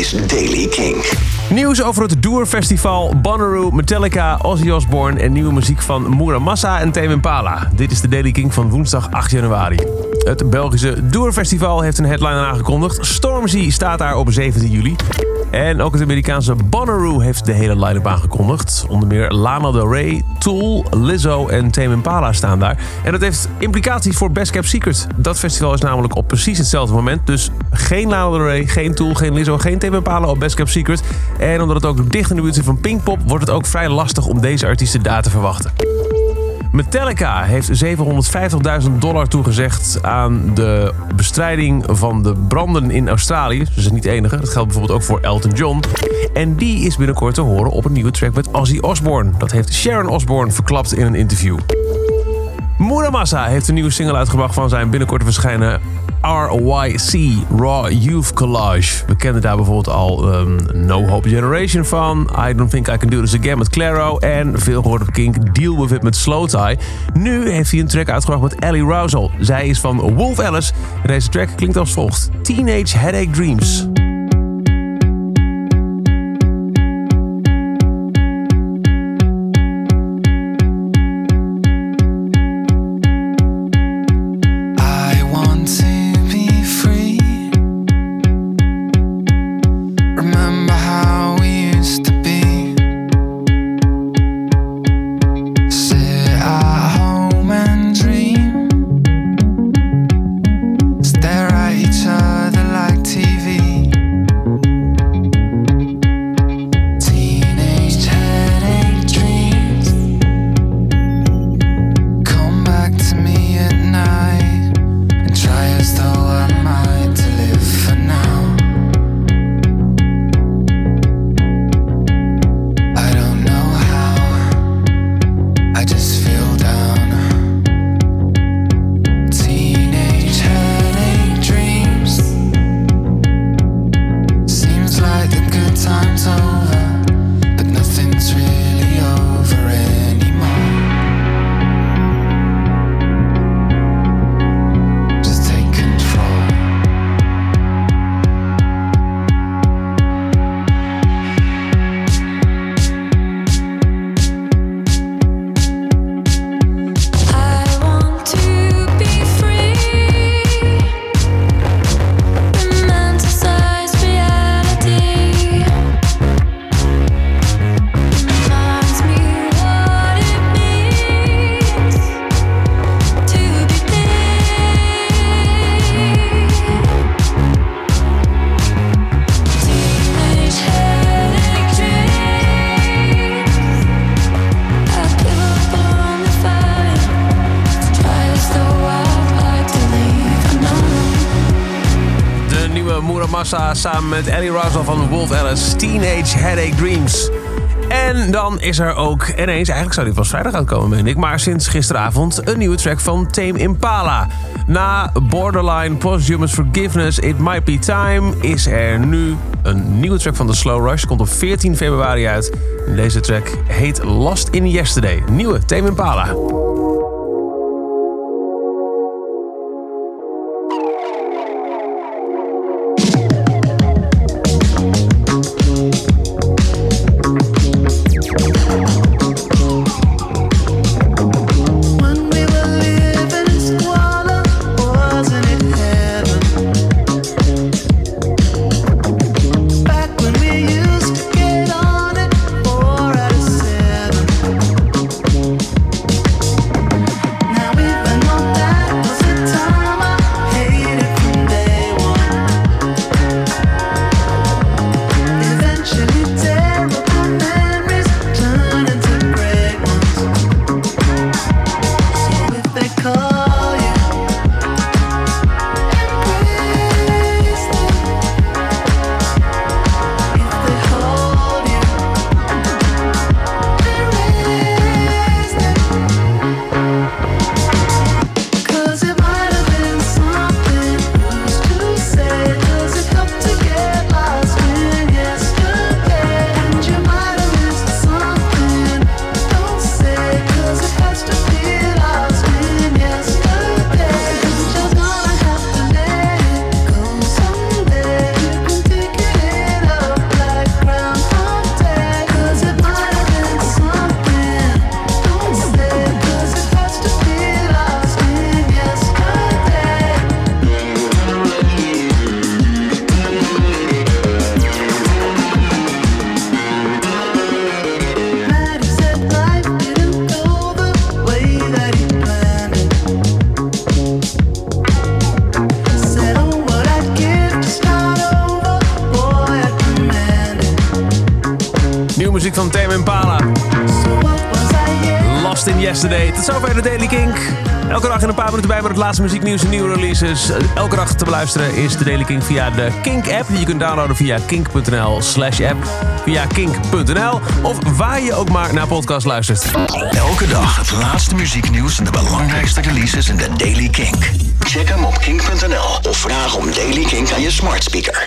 is Daily King. Nieuws over het Doer Festival, Bonnaroo, Metallica, Ozzy Osbourne en nieuwe muziek van Muramasa en Tame Impala. Dit is de Daily King van woensdag 8 januari. Het Belgische Doer Festival heeft een headliner aangekondigd. Stormzy staat daar op 17 juli. En ook het Amerikaanse Bonnaroo heeft de hele line-up aangekondigd. Onder meer Lana Del Rey, Tool, Lizzo en Tame Impala staan daar. En dat heeft implicaties voor Best Kept Secret. Dat festival is namelijk op precies hetzelfde moment. Dus geen Lana Del Rey, geen Tool, geen Lizzo, geen Tame Impala op Best Kept Secret. En omdat het ook dicht in de buurt zit van Pinkpop... wordt het ook vrij lastig om deze artiesten daar te verwachten. Metallica heeft 750.000 dollar toegezegd aan de bestrijding van de branden in Australië. Ze is niet enige. Dat geldt bijvoorbeeld ook voor Elton John. En die is binnenkort te horen op een nieuwe track met Ozzy Osbourne. Dat heeft Sharon Osbourne verklapt in een interview. Muramasa heeft een nieuwe single uitgebracht van zijn binnenkort verschijnen RYC, Raw Youth Collage. We kennen daar bijvoorbeeld al um, No Hope Generation van. I Don't Think I Can Do This Again met Claro. En veel gehoord op Kink Deal With It met Slow Tie. Nu heeft hij een track uitgebracht met Ellie Rousel. Zij is van Wolf Alice. En deze track klinkt als volgt. Teenage Headache Dreams. Muramasa samen met Ellie Rousel van Wolf Alice. Teenage Headache Dreams. En dan is er ook ineens, eigenlijk zou die pas vrijdag uitkomen, meen ik. Maar sinds gisteravond een nieuwe track van Tame Impala. Na Borderline, Posthumous Forgiveness, It Might Be Time... is er nu een nieuwe track van The Slow Rush. Komt op 14 februari uit. Deze track heet Lost in Yesterday. Nieuwe Tame Impala. Yesterday. Tot zover de Daily Kink. Elke dag in een paar minuten bij met het laatste muzieknieuws en nieuwe releases. Elke dag te beluisteren is de Daily Kink via de Kink-app. Die je kunt downloaden via kink.nl slash app. Via kink.nl of waar je ook maar naar podcast luistert. Elke dag het laatste muzieknieuws en de belangrijkste releases in de Daily Kink. Check hem op kink.nl of vraag om Daily Kink aan je smart speaker.